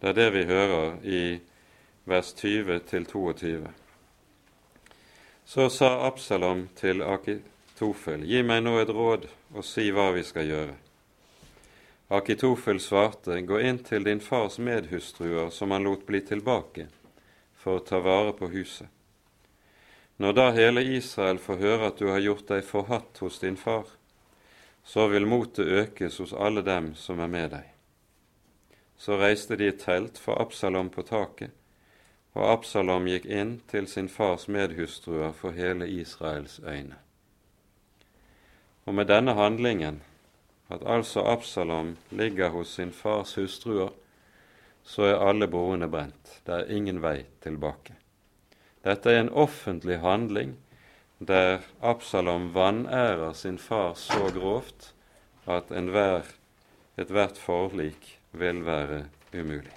Det er det vi hører i vers 20 til 22. Så sa Absalom til Akitofel, gi meg nå et råd og si hva vi skal gjøre. Akitofel svarte, gå inn til din fars medhustruer som han lot bli tilbake, for å ta vare på huset. Når da hele Israel får høre at du har gjort deg forhatt hos din far, så vil motet økes hos alle dem som er med deg. Så reiste de et telt for Absalom på taket, og Absalom gikk inn til sin fars medhustruer for hele Israels øyne. Og med denne handlingen, at altså Absalom ligger hos sin fars hustruer, så er alle broene brent. Det er ingen vei tilbake. Dette er en offentlig handling der Absalom vanærer sin far så grovt at enhver, ethvert forlik vil være umulig.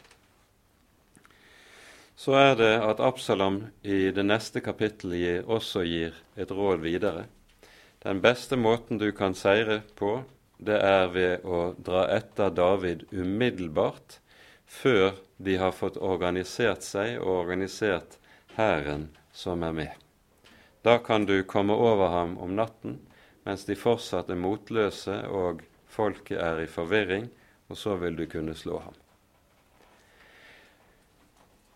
Så er det at Absalom i det neste kapittelet også gir et råd videre. Den beste måten du kan seire på, det er ved å dra etter David umiddelbart, før de har fått organisert seg og organisert hæren som er med. Da kan du komme over ham om natten mens de fortsatt er motløse og folket er i forvirring, og så vil du kunne slå ham.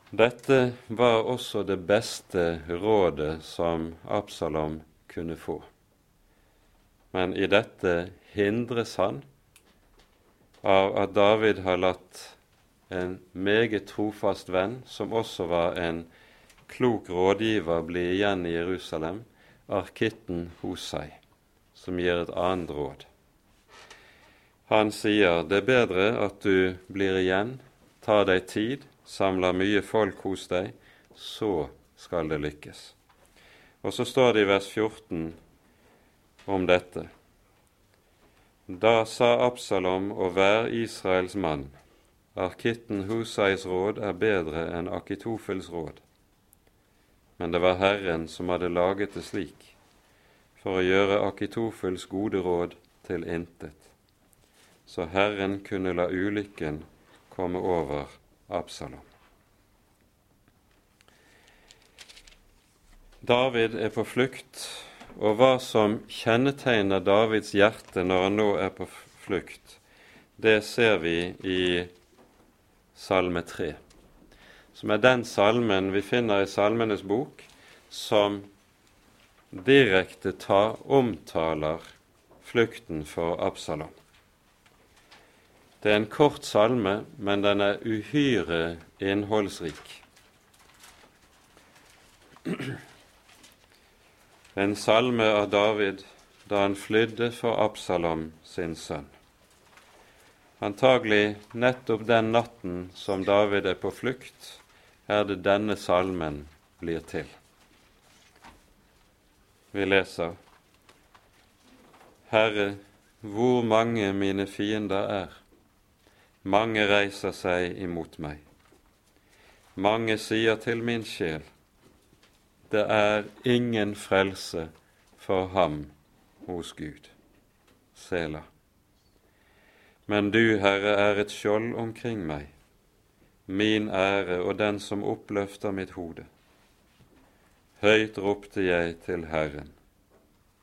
Dette var også det beste rådet som Absalom kunne få. Men i dette hindres han av at David har latt en meget trofast venn, som også var en klok rådgiver, bli igjen i Jerusalem, arkitten Hosei, som gir et annet råd. Han sier det er bedre at du blir igjen, tar deg tid, samler mye folk hos deg, så skal det lykkes. Og så står det i vers 14 om dette. Da sa Absalom å være Israels mann, arkitten Husais råd er bedre enn Akitofels råd. Men det var Herren som hadde laget det slik, for å gjøre Akitofels gode råd til intet, så Herren kunne la ulykken komme over Absalom. David er på flukt, og hva som kjennetegner Davids hjerte når han nå er på flukt, det ser vi i Salme 3, som er den salmen vi finner i Salmenes bok som direkte tar, omtaler flukten for Absalom. Det er en kort salme, men den er uhyre innholdsrik. En salme av David da han flydde for Absalom sin sønn. Antagelig nettopp den natten som David er på flukt, er det denne salmen blir til. Vi leser Herre, hvor mange mine fiender er, mange reiser seg imot meg. Mange sier til min sjel, det er ingen frelse for ham hos Gud. Sela. Men du, Herre, er et skjold omkring meg, min ære og den som oppløfter mitt hode. Høyt ropte jeg til Herren,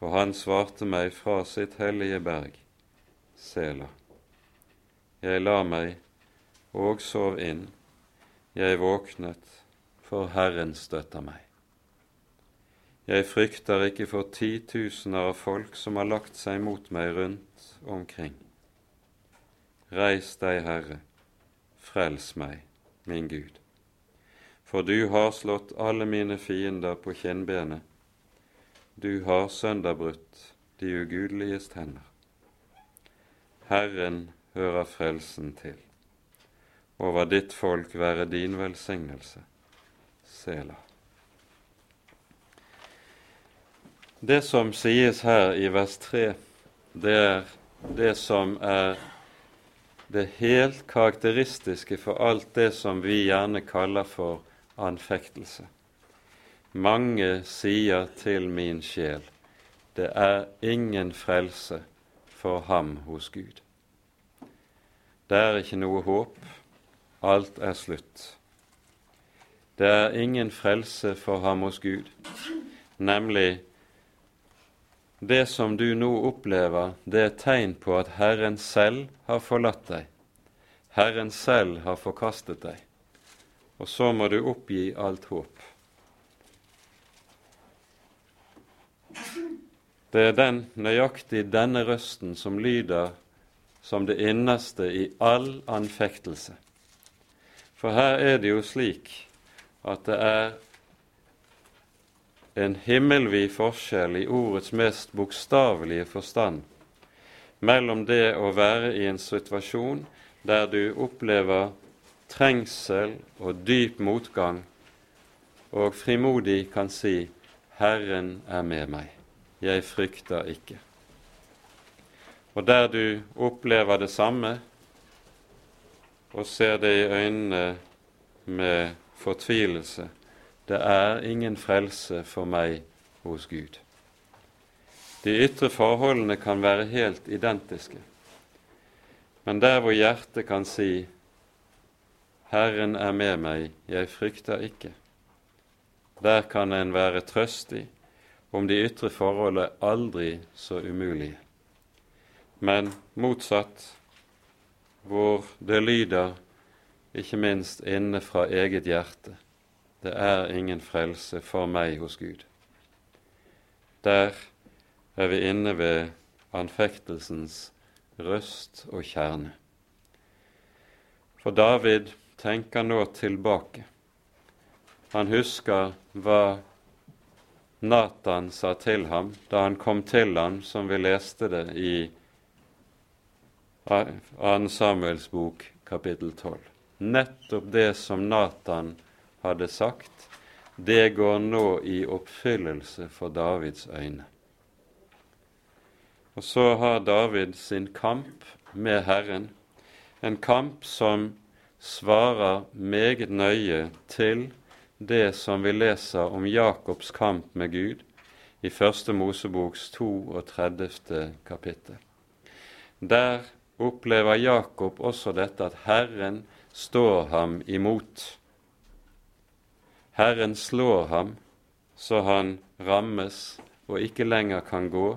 og han svarte meg fra sitt hellige berg, Sela. Jeg la meg og sov inn. Jeg våknet, for Herren støtter meg. Jeg frykter ikke for titusener av folk som har lagt seg mot meg rundt omkring. Reis deg, Herre, frels meg, min Gud. For du har slått alle mine fiender på kinnbenet. Du har sønderbrutt de ugudeliges hender. Herren hører frelsen til. Over ditt folk være din velsignelse. Sela. Det som sies her i vers 3, det er det som er det helt karakteristiske for alt det som vi gjerne kaller for anfektelse. Mange sier til min sjel, det er ingen frelse for ham hos Gud. Det er ikke noe håp. Alt er slutt. Det er ingen frelse for ham hos Gud, nemlig det som du nå opplever, det er tegn på at Herren selv har forlatt deg. Herren selv har forkastet deg. Og så må du oppgi alt håp. Det er den nøyaktig denne røsten som lyder som det innerste i all anfektelse. For her er det jo slik at det er en himmelvid forskjell i ordets mest bokstavelige forstand mellom det å være i en situasjon der du opplever trengsel og dyp motgang, og frimodig kan si 'Herren er med meg, jeg frykter ikke' og der du opplever det samme og ser det i øynene med fortvilelse. Det er ingen frelse for meg hos Gud. De ytre forholdene kan være helt identiske, men der hvor hjertet kan si 'Herren er med meg, jeg frykter ikke', der kan en være trøstig om de ytre forhold er aldri så umulige. Men motsatt, hvor det lyder ikke minst inne fra eget hjerte det er ingen frelse for meg hos Gud. Der er vi inne ved anfektelsens røst og kjerne. For David tenker nå tilbake. Han husker hva Natan sa til ham da han kom til ham, som vi leste det i 2. Samuels bok kapittel 12. Nettopp det som Natan hadde sagt, det går nå i oppfyllelse for Davids øyne. Og så har David sin kamp med Herren, en kamp som svarer meget nøye til det som vi leser om Jakobs kamp med Gud i Første Moseboks 32. kapittel. Der opplever Jakob også dette at Herren står ham imot. Herren slår ham så han rammes og ikke lenger kan gå.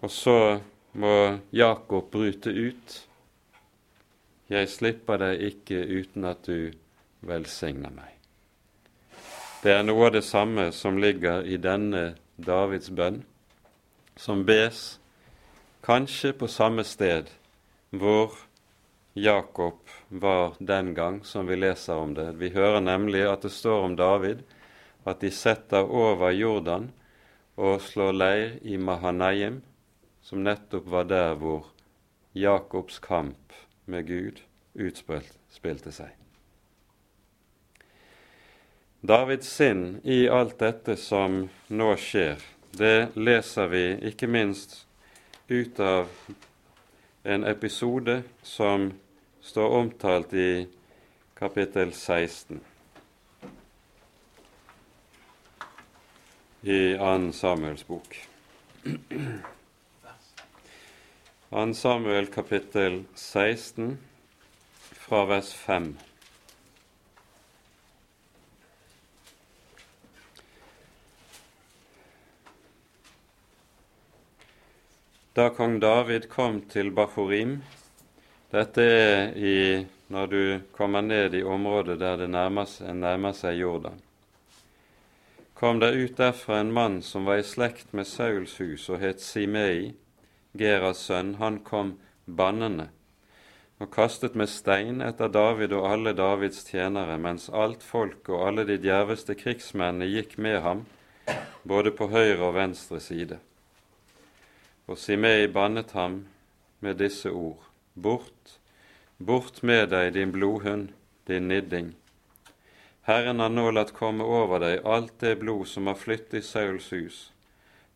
Og så må Jakob bryte ut. Jeg slipper deg ikke uten at du velsigner meg. Det er noe av det samme som ligger i denne Davids bønn, som bes kanskje på samme sted hvor Jakob var den gang som vi leser om det. Vi hører nemlig at det står om David at de setter over Jordan og slår leir i Mahanaim, som nettopp var der hvor Jakobs kamp med Gud utspilte seg. Davids sinn i alt dette som nå skjer, det leser vi ikke minst ut av en episode som står omtalt i kapittel 16 i 2. Samuels bok. 2. Samuel kapittel 16 fra vers 5. da kong David kom til Baforim. Dette er i, når du kommer ned i området der det nærmer seg, nærmer seg Jordan. Kom der ut derfra en mann som var i slekt med Sauls hus og het Simei, Geras sønn. Han kom bannende og kastet med stein etter David og alle Davids tjenere, mens alt folket og alle de djerveste krigsmennene gikk med ham, både på høyre og venstre side. Og Simei bannet ham med disse ord. Bort, bort med deg, din blodhund, din nidding. Herren har nå latt komme over deg alt det blod som har flyttet i Sauls hus,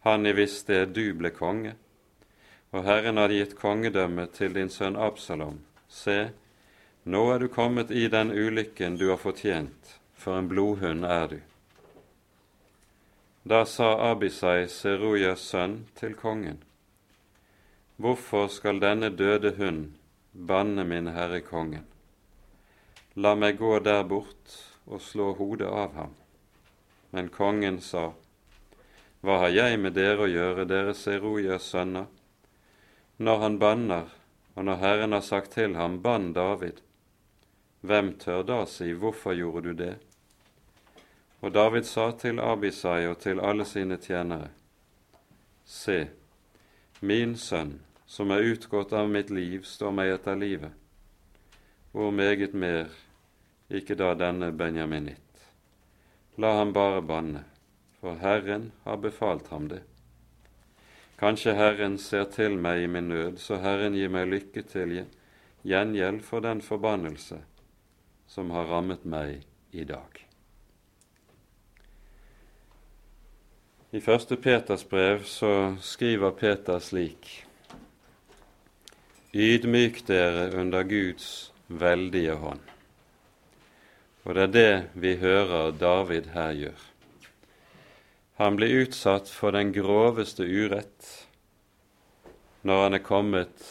han i visst sted du ble konge. Og Herren har gitt kongedømmet til din sønn Absalom. Se, nå er du kommet i den ulykken du har fortjent, for en blodhund er du. Da sa Abisai, Serujas sønn, til kongen. Hvorfor skal denne døde hund banne min herre kongen? La meg gå der bort og slå hodet av ham. Men kongen sa, Hva har jeg med dere å gjøre, dere Serujas sønner? Når han banner, og når Herren har sagt til ham, bann David, hvem tør da si, hvorfor gjorde du det? Og David sa til Abisai og til alle sine tjenere, Se, min sønn, som er utgått av mitt liv, står meg etter livet. Hvor meget mer, ikke da denne benjaminitt. La ham bare banne, for Herren har befalt ham det. Kanskje Herren ser til meg i min nød, så Herren gir meg lykke til gjengjeld for den forbannelse som har rammet meg i dag. I første Peters brev så skriver Peter slik:" Ydmyk dere under Guds veldige hånd. Og det er det vi hører David her gjør. Han blir utsatt for den groveste urett når han er kommet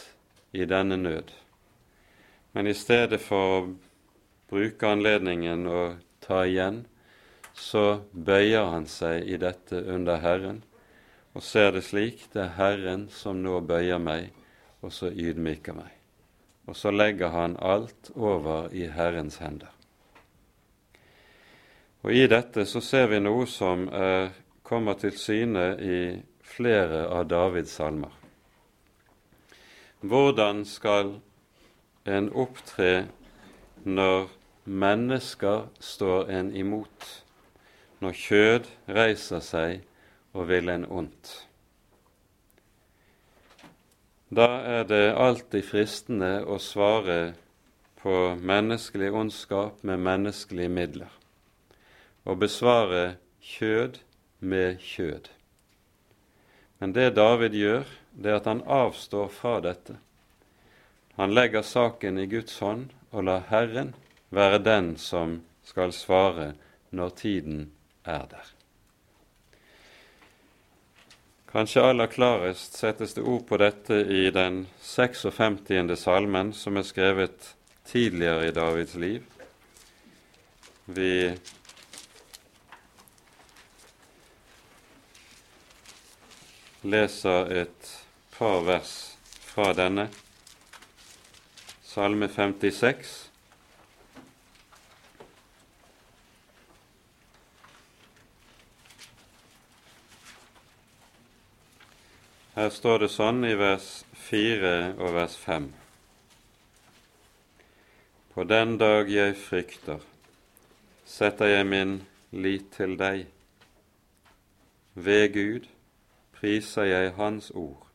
i denne nød. Men i stedet for å bruke anledningen og ta igjen, så bøyer han seg i dette under Herren og ser det slik det er Herren som nå bøyer meg, og så ydmyker meg. Og så legger han alt over i Herrens hender. Og I dette så ser vi noe som er, kommer til syne i flere av Davids salmer. Hvordan skal en opptre når mennesker står en imot, når kjød reiser seg og vil en ondt. Da er det alltid fristende å svare på menneskelig ondskap med menneskelige midler, og besvare kjød med kjød. Men det David gjør, det er at han avstår fra dette. Han legger saken i Guds hånd og lar Herren være den som skal svare når tiden er der. Kanskje aller klarest settes det ord på dette i den 56. salmen, som er skrevet tidligere i Davids liv. Vi leser et par vers fra denne. Salme 56. Her står det sånn i vers 4 og vers 5. På den dag jeg frykter, setter jeg min lit til deg. Ved Gud priser jeg Hans ord.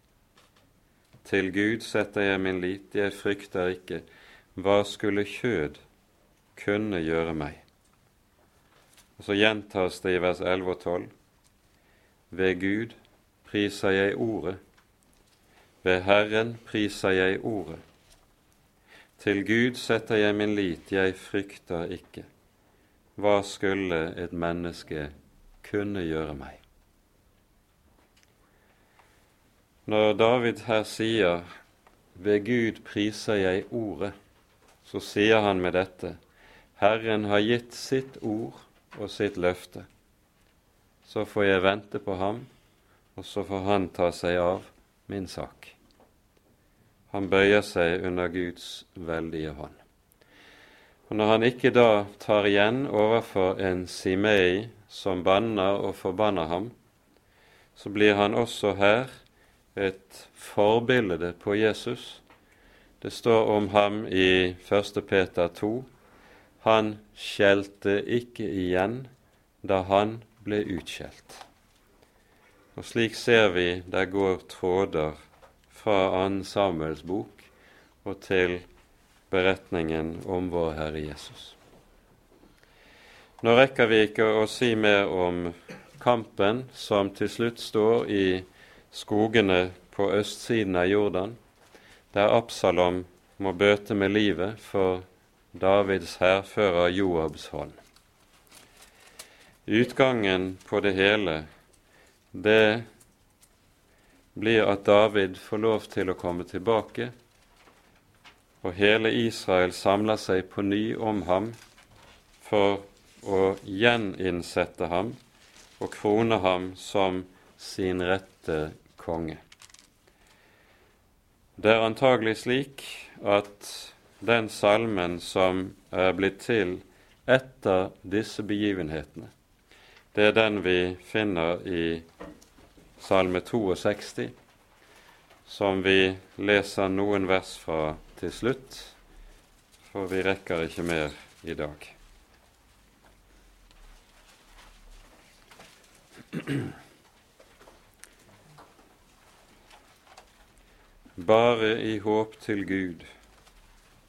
Til Gud setter jeg min lit, jeg frykter ikke. Hva skulle kjød kunne gjøre meg? Og Så gjentas det i vers 11 og 12. Ved Gud priser jeg Ordet. Ved Herren priser jeg Ordet. Til Gud setter jeg min lit, jeg frykter ikke. Hva skulle et menneske kunne gjøre meg? Når David her sier 'Ved Gud priser jeg Ordet', så sier han med dette 'Herren har gitt sitt ord og sitt løfte'. Så får jeg vente på ham og så får han ta seg av min sak. Han bøyer seg under Guds veldige hånd. Og Når han ikke da tar igjen overfor en Simei som banner og forbanner ham, så blir han også her et forbilde på Jesus. Det står om ham i 1. Peter 2. Han skjelte ikke igjen da han ble utskjelt. Og slik ser vi der går tråder fra 2. Samuels bok og til beretningen om vår Herre Jesus. Nå rekker vi ikke å si mer om kampen som til slutt står i skogene på østsiden av Jordan, der Absalom må bøte med livet for Davids hærfører Joabs hånd. Utgangen på det hele det blir at David får lov til å komme tilbake, og hele Israel samler seg på ny om ham for å gjeninnsette ham og krone ham som sin rette konge. Det er antagelig slik at den salmen som er blitt til etter disse begivenhetene, det er den vi finner i Salme 62, som vi leser noen vers fra til slutt, for vi rekker ikke mer i dag. Bare i håp til Gud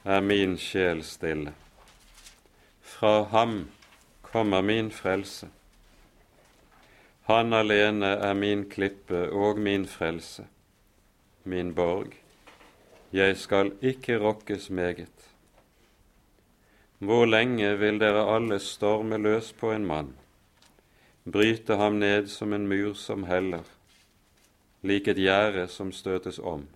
er min sjel stille. Fra ham kommer min frelse. Han alene er min klippe og min frelse, min borg. Jeg skal ikke rokkes meget. Hvor lenge vil dere alle storme løs på en mann, bryte ham ned som en mur som heller, lik et gjerde som støtes om?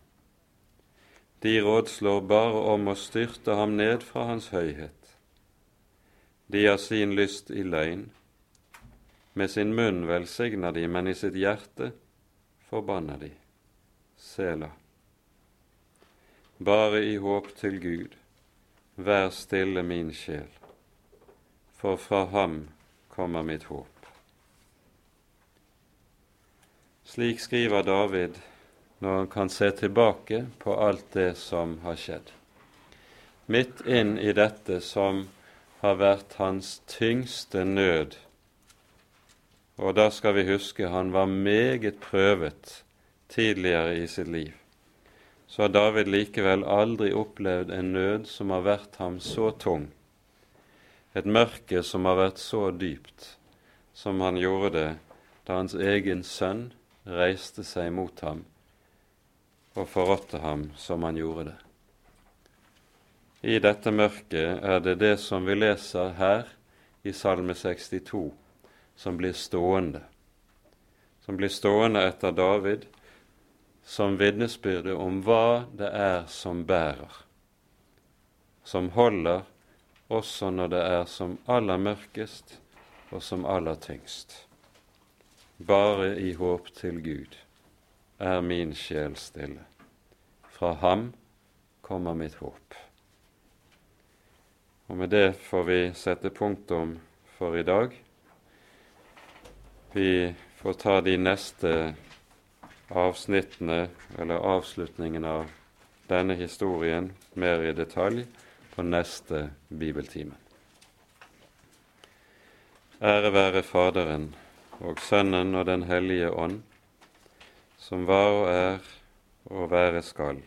De rådslår bare om å styrte ham ned fra hans høyhet. De har sin lyst i løgn Med sin munn velsigner de, men i sitt hjerte forbanner de. Sela. Bare i håp til Gud, vær stille min sjel, for fra ham kommer mitt håp. Slik skriver David når han kan se tilbake på alt det som har skjedd. Midt inn i dette som har vært hans tyngste nød. Og da skal vi huske han var meget prøvet tidligere i sitt liv. Så har David likevel aldri opplevd en nød som har vært ham så tung, et mørke som har vært så dypt, som han gjorde det da hans egen sønn reiste seg mot ham og forrådte ham som han gjorde det. I dette mørket er det det som vi leser her i Salme 62, som blir stående. Som blir stående etter David som vitnesbyrde om hva det er som bærer, som holder også når det er som aller mørkest og som aller tyngst. Bare i håp til Gud er min sjel stille. Fra ham kommer mitt håp. Og med det får vi sette punktum for i dag. Vi får ta de neste avsnittene, eller avslutningen av denne historien, mer i detalj på neste bibeltime. Ære være Faderen og Sønnen og Den hellige ånd, som var og er og være skal,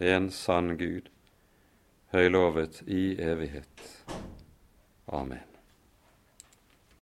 en sann Gud, høylovet i evighet. Amen.